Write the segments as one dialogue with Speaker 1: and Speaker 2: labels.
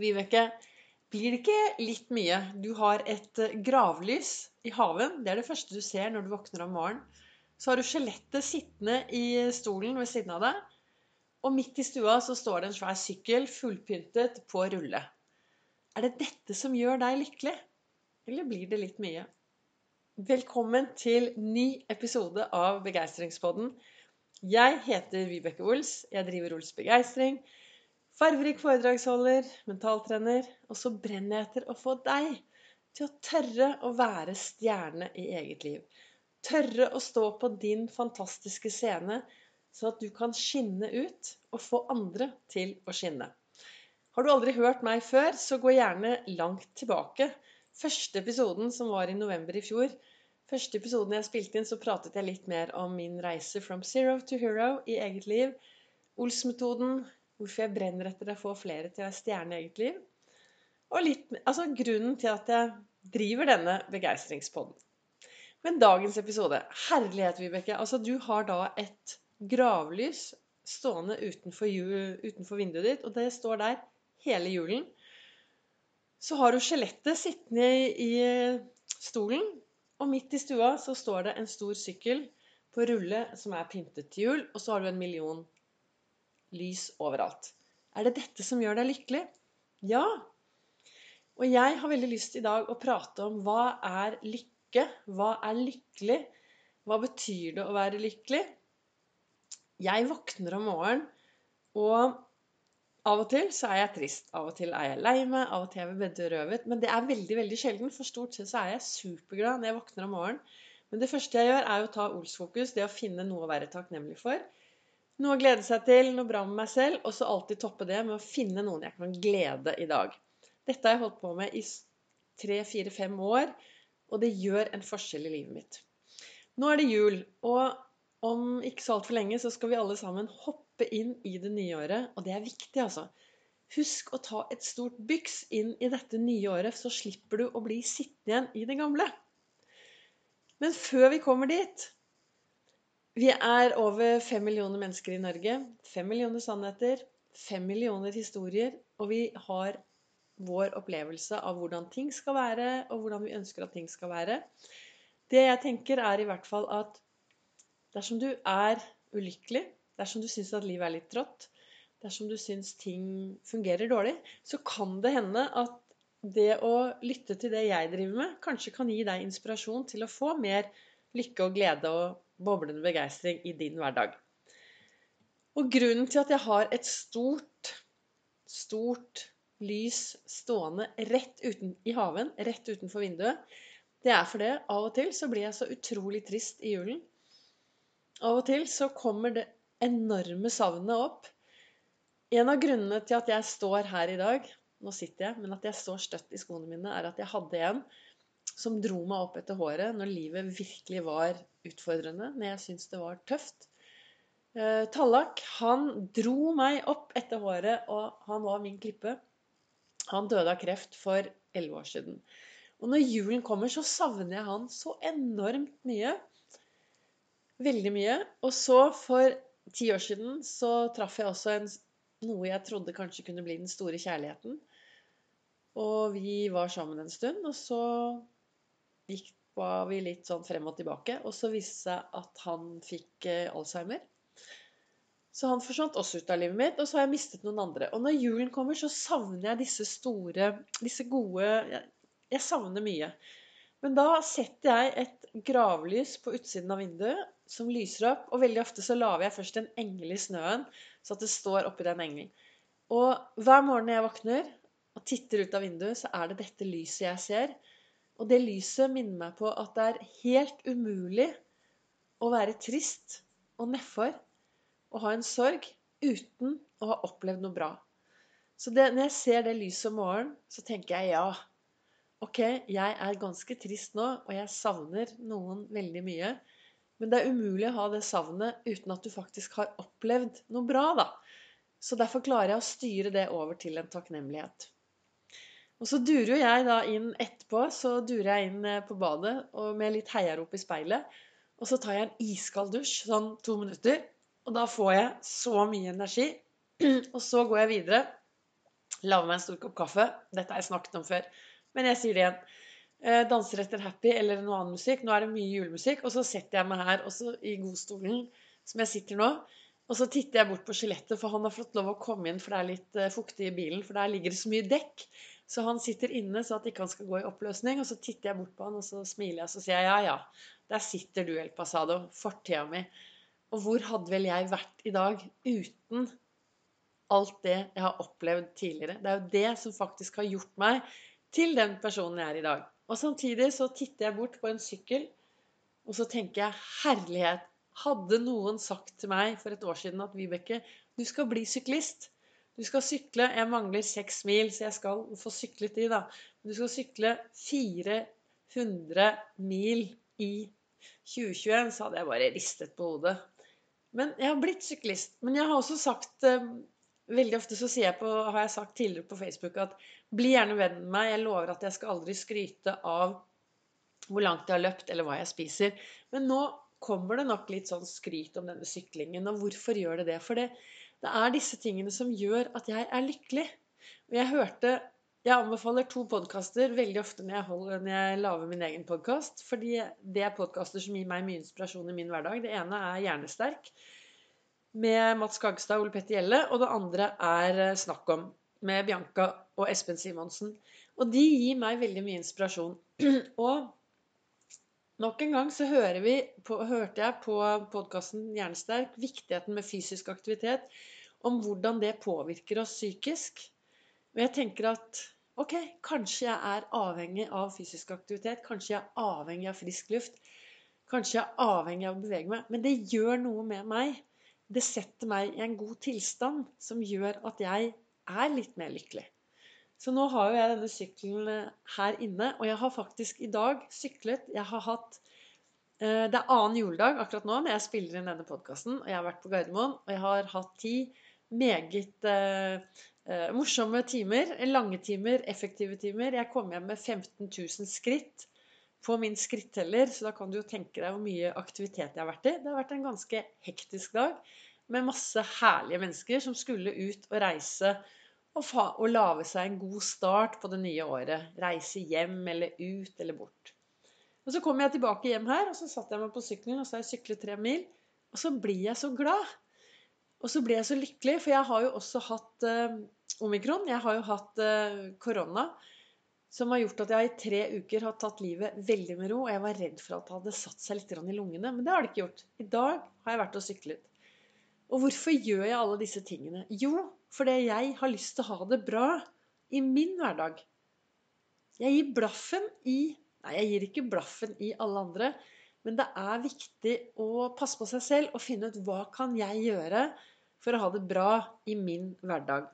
Speaker 1: Vibeke, blir det ikke litt mye? Du har et eh, gravlys i haven. Det er det første du ser når du våkner om morgenen. Så har du skjelettet sittende i stolen ved siden av deg. Og midt i stua så står det en svær sykkel fullpyntet på rulle. Er det dette som gjør deg lykkelig? Eller blir det litt mye? Velkommen til ny episode av Begeistringspodden. Jeg heter Vibeke Ols. Jeg driver Ols Begeistring. Farverik foredragsholder, mentaltrener. Og så brenner jeg etter å få deg til å tørre å være stjerne i eget liv. Tørre å stå på din fantastiske scene, så at du kan skinne ut og få andre til å skinne. Har du aldri hørt meg før, så gå gjerne langt tilbake. Første episoden, som var i november i fjor, første episoden jeg spilte inn, så pratet jeg litt mer om min reise from zero to hero i eget liv. Ols-metoden, Hvorfor jeg brenner etter å få flere til å stjerne i eget liv. Og litt, altså grunnen til at jeg driver denne begeistringspodden. Men dagens episode Herlighet, Vibeke. Altså, du har da et gravlys stående utenfor, utenfor vinduet ditt, og det står der hele julen. Så har du skjelettet sittende i stolen, og midt i stua så står det en stor sykkel på rulle som er pyntet til jul, og så har du en million lys overalt. Er det dette som gjør deg lykkelig? Ja. Og jeg har veldig lyst i dag å prate om hva er lykke? Hva er lykkelig? Hva betyr det å være lykkelig? Jeg våkner om morgenen, og av og til så er jeg trist. Av og til er jeg lei meg, av og til er jeg bedrøvet. Men det er veldig veldig sjelden, for stort sett så er jeg superglad når jeg våkner om morgenen. Men det første jeg gjør, er å ta Ols-fokus, det å finne noe å være takknemlig for. Noe å glede seg til, noe bra med meg selv, og så alltid toppe det med å finne noen jeg kan glede i dag. Dette har jeg holdt på med i tre, fire, fem år, og det gjør en forskjell i livet mitt. Nå er det jul, og om ikke så altfor lenge så skal vi alle sammen hoppe inn i det nye året, og det er viktig, altså. Husk å ta et stort byks inn i dette nye året, så slipper du å bli sittende igjen i det gamle. Men før vi kommer dit, vi er over fem millioner mennesker i Norge. Fem millioner sannheter, fem millioner historier. Og vi har vår opplevelse av hvordan ting skal være, og hvordan vi ønsker at ting skal være. Det jeg tenker, er i hvert fall at dersom du er ulykkelig, dersom du syns at livet er litt trått, dersom du syns ting fungerer dårlig, så kan det hende at det å lytte til det jeg driver med, kanskje kan gi deg inspirasjon til å få mer lykke og glede og boblende begeistring i din hverdag. Og grunnen til at jeg har et stort, stort lys stående rett uten, i haven, rett utenfor vinduet, det er fordi av og til så blir jeg så utrolig trist i julen. Av og til så kommer det enorme savnet opp. En av grunnene til at jeg står her i dag, nå sitter jeg, men at jeg står støtt i skoene mine, er at jeg hadde en som dro meg opp etter håret når livet virkelig var utfordrende, men jeg syntes det var tøft. Eh, Tallak han dro meg opp etter håret, og han var min klippe. Han døde av kreft for elleve år siden. Og når julen kommer, så savner jeg han så enormt mye. Veldig mye. Og så, for ti år siden, så traff jeg også en, noe jeg trodde kanskje kunne bli den store kjærligheten. Og vi var sammen en stund, og så gikk var vi litt sånn frem og tilbake. Og så viste det seg at han fikk eh, Alzheimer. Så han forsvant også ut av livet mitt, og så har jeg mistet noen andre. Og når julen kommer, så savner jeg disse store, disse gode Jeg, jeg savner mye. Men da setter jeg et gravlys på utsiden av vinduet som lyser opp. Og veldig ofte så lager jeg først en engel i snøen, så at det står oppi den engelen. Og hver morgen når jeg våkner og titter ut av vinduet, så er det dette lyset jeg ser. Og det lyset minner meg på at det er helt umulig å være trist og nedfor og ha en sorg uten å ha opplevd noe bra. Så det, når jeg ser det lyset om morgenen, så tenker jeg ja. Ok, jeg er ganske trist nå, og jeg savner noen veldig mye. Men det er umulig å ha det savnet uten at du faktisk har opplevd noe bra, da. Så derfor klarer jeg å styre det over til en takknemlighet. Og så durer jo jeg da inn etterpå, så durer jeg inn eh, på badet og med litt heiarop i speilet. Og så tar jeg en iskald dusj, sånn to minutter. Og da får jeg så mye energi. Og så går jeg videre. lager meg en stor kopp kaffe. Dette har jeg snakket om før. Men jeg sier det igjen. Eh, danser etter Happy eller noe annen musikk. Nå er det mye julemusikk. Og så setter jeg meg her også i godstolen som jeg sitter nå. Og så titter jeg bort på skjelettet, for han har fått lov å komme inn, for det er litt uh, fuktig i bilen. For der ligger det så mye dekk. Så han sitter inne så at ikke han skal gå i oppløsning. Og så titter jeg bort på han, og så smiler jeg, og så sier jeg ja, ja. Der sitter du, El Pasado. Fortida mi. Og hvor hadde vel jeg vært i dag uten alt det jeg har opplevd tidligere? Det er jo det som faktisk har gjort meg til den personen jeg er i dag. Og samtidig så titter jeg bort på en sykkel, og så tenker jeg herlighet. Hadde noen sagt til meg for et år siden at Vibeke, du skal bli syklist. Du skal sykle Jeg mangler seks mil, så jeg skal få syklet de, da. Du skal sykle 400 mil i 2021, så hadde jeg bare ristet på hodet. Men jeg har blitt syklist. Men jeg har også sagt eh, Veldig ofte så på, har jeg sagt tidligere på Facebook at bli gjerne venn med meg. Jeg lover at jeg skal aldri skryte av hvor langt jeg har løpt, eller hva jeg spiser. Men nå kommer det nok litt sånn skryt om denne syklingen. Og hvorfor gjør det det? For det, det er disse tingene som gjør at jeg er lykkelig. Og jeg hørte Jeg anbefaler to podkaster veldig ofte når jeg, holder, når jeg lager min egen podkast. Fordi det er podkaster som gir meg mye inspirasjon i min hverdag. Det ene er Hjernesterk med Mats Gagstad og Ole Petter Gjelle. Og det andre er eh, Snakk om med Bianca og Espen Simonsen. Og de gir meg veldig mye inspirasjon. og nok en gang så på, hørte jeg på podkasten Hjernesterk viktigheten med fysisk aktivitet. Om hvordan det påvirker oss psykisk. Og jeg tenker at ok, kanskje jeg er avhengig av fysisk aktivitet. Kanskje jeg er avhengig av frisk luft. Kanskje jeg er avhengig av å bevege meg. Men det gjør noe med meg det setter meg i en god tilstand som gjør at jeg er litt mer lykkelig. Så nå har jo jeg denne sykkelen eh, her inne, og jeg har faktisk i dag syklet Jeg har hatt eh, Det er annen juledag akkurat nå når jeg spiller inn denne podkasten, og jeg har vært på Gardermoen, og jeg har hatt ti meget eh, eh, morsomme timer. Lange timer, effektive timer. Jeg kom hjem med 15 000 skritt på min skritteller, så da kan du jo tenke deg hvor mye aktivitet jeg har vært i. Det har vært en ganske hektisk dag med masse herlige mennesker som skulle ut og reise og, og lage seg en god start på det nye året. Reise hjem eller ut eller bort. Og Så kom jeg tilbake hjem her, og så satte jeg meg på sykkelen og så har jeg syklet tre mil. Og så blir jeg så glad. Og så ble jeg så lykkelig, for jeg har jo også hatt eh, omikron. Jeg har jo hatt eh, korona som har gjort at jeg i tre uker har tatt livet veldig med ro. Og jeg var redd for at det hadde satt seg litt i lungene, men det har det ikke gjort. I dag har jeg vært og syklet. Og hvorfor gjør jeg alle disse tingene? Jo, fordi jeg har lyst til å ha det bra i min hverdag. Jeg gir blaffen i Nei, jeg gir ikke blaffen i alle andre. Men det er viktig å passe på seg selv og finne ut hva kan jeg gjøre for å ha det bra i min hverdag.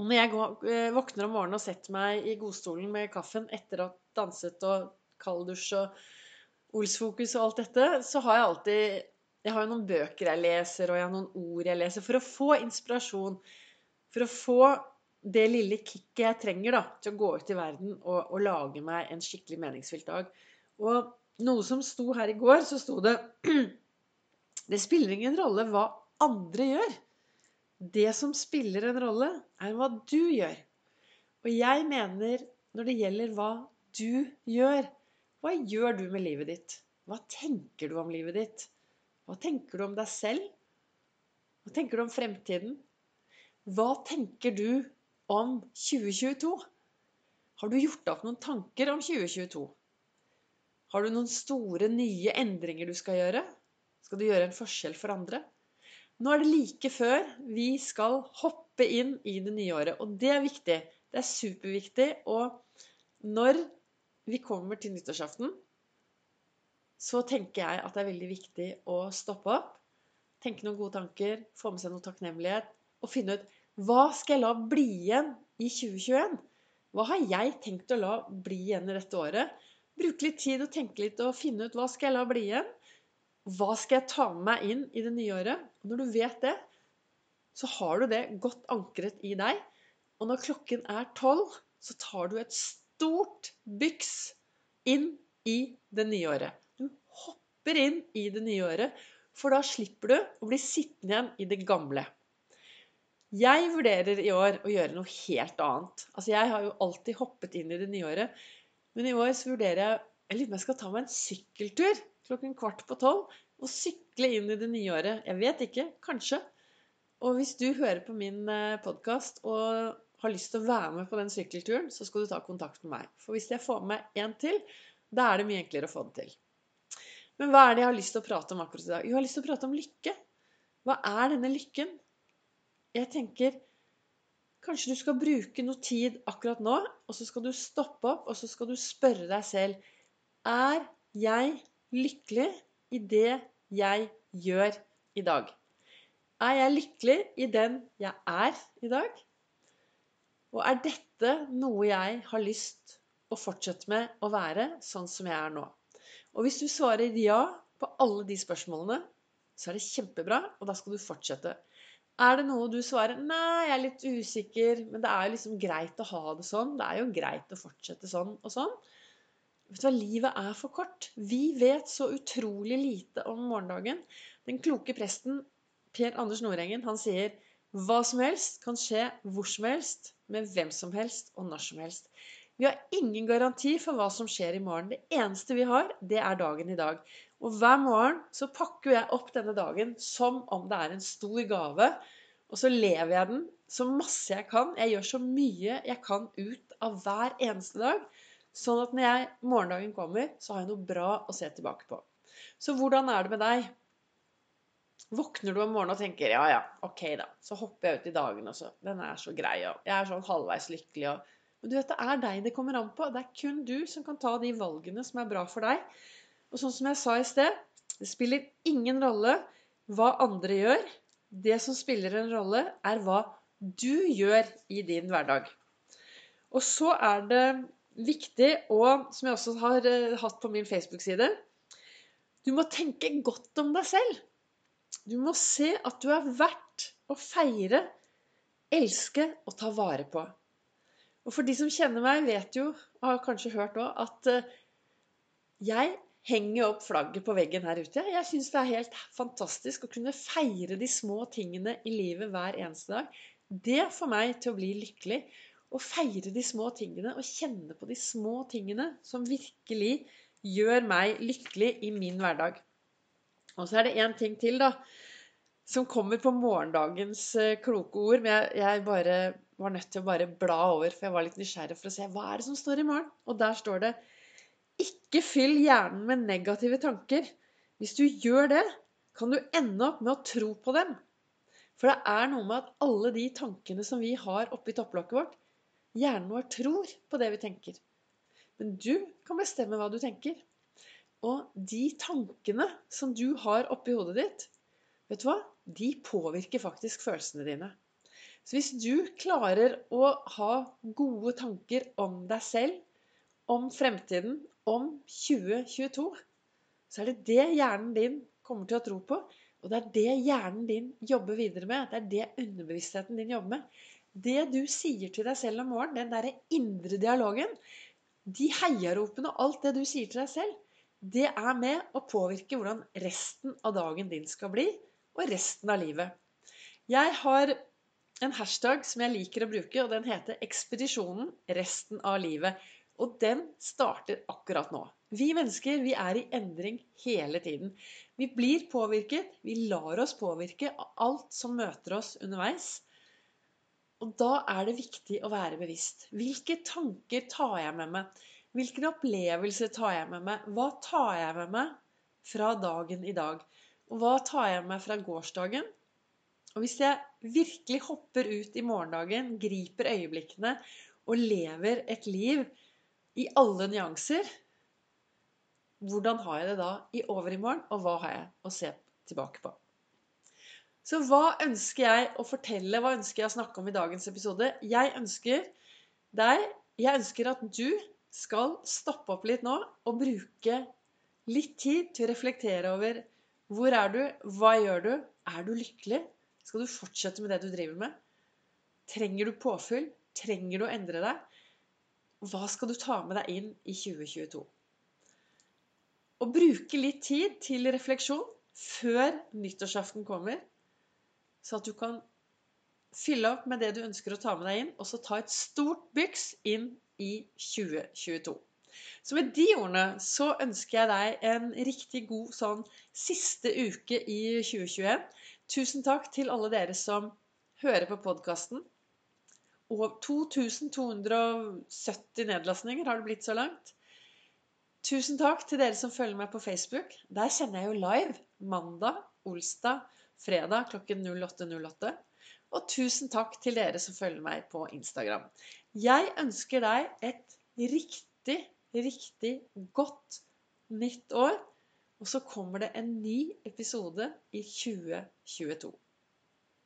Speaker 1: Og når jeg går, våkner om morgenen og setter meg i godstolen med kaffen etter å ha danset og kalddusj og Olsfokus og alt dette, så har jeg alltid Jeg har jo noen bøker jeg leser, og jeg har noen ord jeg leser, for å få inspirasjon. For å få det lille kicket jeg trenger da, til å gå ut i verden og, og lage meg en skikkelig meningsfylt dag. Og noe som sto her i går, så sto det Det spiller ingen rolle hva andre gjør. Det som spiller en rolle, er hva du gjør. Og jeg mener når det gjelder hva du gjør Hva gjør du med livet ditt? Hva tenker du om livet ditt? Hva tenker du om deg selv? Hva tenker du om fremtiden? Hva tenker du om 2022? Har du gjort opp noen tanker om 2022? Har du noen store, nye endringer du skal gjøre? Skal du gjøre en forskjell for andre? Nå er det like før vi skal hoppe inn i det nye året. Og det er viktig. Det er superviktig. Og når vi kommer til nyttårsaften, så tenker jeg at det er veldig viktig å stoppe opp, tenke noen gode tanker, få med seg noe takknemlighet, og finne ut hva skal jeg la bli igjen i 2021? Hva har jeg tenkt å la bli igjen i dette året? Bruke litt tid og tenke litt og finne ut hva skal jeg la bli igjen? Hva skal jeg ta med meg inn i det nye året? Når du vet det, så har du det godt ankret i deg. Og når klokken er tolv, så tar du et stort byks inn i det nye året. Du hopper inn i det nye året, for da slipper du å bli sittende igjen i det gamle. Jeg vurderer i år å gjøre noe helt annet. Altså, jeg har jo alltid hoppet inn i det nye året. Men i år så vurderer jeg Jeg lurer på om jeg skal ta meg en sykkeltur klokken kvart på tolv. Og sykle inn i det nye året. Jeg vet ikke. Kanskje. Og hvis du hører på min eh, podkast og har lyst til å være med på den sykkelturen, så skal du ta kontakt med meg. For hvis jeg får med én til, da er det mye enklere å få det til. Men hva er det jeg har lyst til å prate om akkurat i dag? Jo, jeg har lyst til å prate om lykke. Hva er denne lykken? Jeg tenker kanskje du skal bruke noe tid akkurat nå, og så skal du stoppe opp, og så skal du spørre deg selv Er jeg lykkelig i det jeg gjør i dag? Er jeg lykkelig i den jeg er i dag? Og er dette noe jeg har lyst å fortsette med å være sånn som jeg er nå? Og hvis du svarer ja på alle de spørsmålene, så er det kjempebra, og da skal du fortsette. Er det noe du svarer Nei, jeg er litt usikker, men det er jo liksom greit å ha det sånn. Det er jo greit å fortsette sånn og sånn. Vet du hva, livet er for kort. Vi vet så utrolig lite om morgendagen. Den kloke presten Per Anders Nordengen, han sier hva som helst kan skje hvor som helst, med hvem som helst og når som helst. Vi har ingen garanti for hva som skjer i morgen. Det eneste vi har, det er dagen i dag. Og hver morgen så pakker jeg opp denne dagen som om det er en stor gave. Og så lever jeg den så masse jeg kan. Jeg gjør så mye jeg kan ut av hver eneste dag. Sånn at når jeg, morgendagen kommer, så har jeg noe bra å se tilbake på. Så hvordan er det med deg? Våkner du om morgenen og tenker ja, ja, ok, da. Så hopper jeg ut i dagen, og så Den er så grei, og jeg er sånn halvveis lykkelig, og Men du vet, det er deg det kommer an på. Det er kun du som kan ta de valgene som er bra for deg. Og sånn som jeg sa i sted, det spiller ingen rolle hva andre gjør. Det som spiller en rolle, er hva du gjør i din hverdag. Og så er det viktig, og som jeg også har eh, hatt på min Facebook-side Du må tenke godt om deg selv. Du må se at du er verdt å feire, elske og ta vare på. Og for de som kjenner meg, vet jo, og har kanskje hørt òg, at eh, jeg henger opp flagget på veggen her ute. Jeg syns det er helt fantastisk å kunne feire de små tingene i livet hver eneste dag. Det får meg til å bli lykkelig. Å feire de små tingene og kjenne på de små tingene som virkelig gjør meg lykkelig i min hverdag. Og så er det én ting til, da, som kommer på morgendagens eh, kloke ord. Men jeg, jeg bare var nødt til å bare bla over, for jeg var litt nysgjerrig for å se hva er det som står i morgen. Og der står det ikke fyll hjernen med negative tanker. Hvis du gjør det, kan du ende opp med å tro på dem. For det er noe med at alle de tankene som vi har oppi topplokket vårt Hjernen vår tror på det vi tenker. Men du kan bestemme hva du tenker. Og de tankene som du har oppi hodet ditt, vet du hva? De påvirker faktisk følelsene dine. Så hvis du klarer å ha gode tanker om deg selv, om fremtiden, om 2022, så er det det hjernen din kommer til å tro på. Og det er det hjernen din jobber videre med. Det er det underbevisstheten din jobber med. Det du sier til deg selv om morgenen, den derre indre dialogen, de heiaropene og alt det du sier til deg selv, det er med å påvirke hvordan resten av dagen din skal bli, og resten av livet. Jeg har en hashtag som jeg liker å bruke, og den heter 'Ekspedisjonen resten av livet'. Og den starter akkurat nå. Vi mennesker vi er i endring hele tiden. Vi blir påvirket, vi lar oss påvirke av alt som møter oss underveis. Og da er det viktig å være bevisst. Hvilke tanker tar jeg med meg? Hvilken opplevelse tar jeg med meg? Hva tar jeg med meg fra dagen i dag? Og hva tar jeg med meg fra gårsdagen? Og hvis jeg virkelig hopper ut i morgendagen, griper øyeblikkene og lever et liv i alle nyanser. Hvordan har jeg det da i overmorgen, og hva har jeg å se tilbake på? Så hva ønsker jeg å fortelle, hva ønsker jeg å snakke om i dagens episode? Jeg ønsker deg Jeg ønsker at du skal stoppe opp litt nå og bruke litt tid til å reflektere over hvor er du, hva gjør du, er du lykkelig? Skal du fortsette med det du driver med? Trenger du påfyll? Trenger du å endre deg? Hva skal du ta med deg inn i 2022? Å bruke litt tid til refleksjon før nyttårsaften kommer, så at du kan fylle opp med det du ønsker å ta med deg inn, og så ta et stort byks inn i 2022. Så med de ordene så ønsker jeg deg en riktig god sånn siste uke i 2021. Tusen takk til alle dere som hører på podkasten. Og 2270 nedlastninger har det blitt så langt. Tusen takk til dere som følger meg på Facebook. Der kjenner jeg jo live mandag, olsdag, fredag klokken 08.08. Og tusen takk til dere som følger meg på Instagram. Jeg ønsker deg et riktig, riktig godt nytt år. Og så kommer det en ny episode i 2022.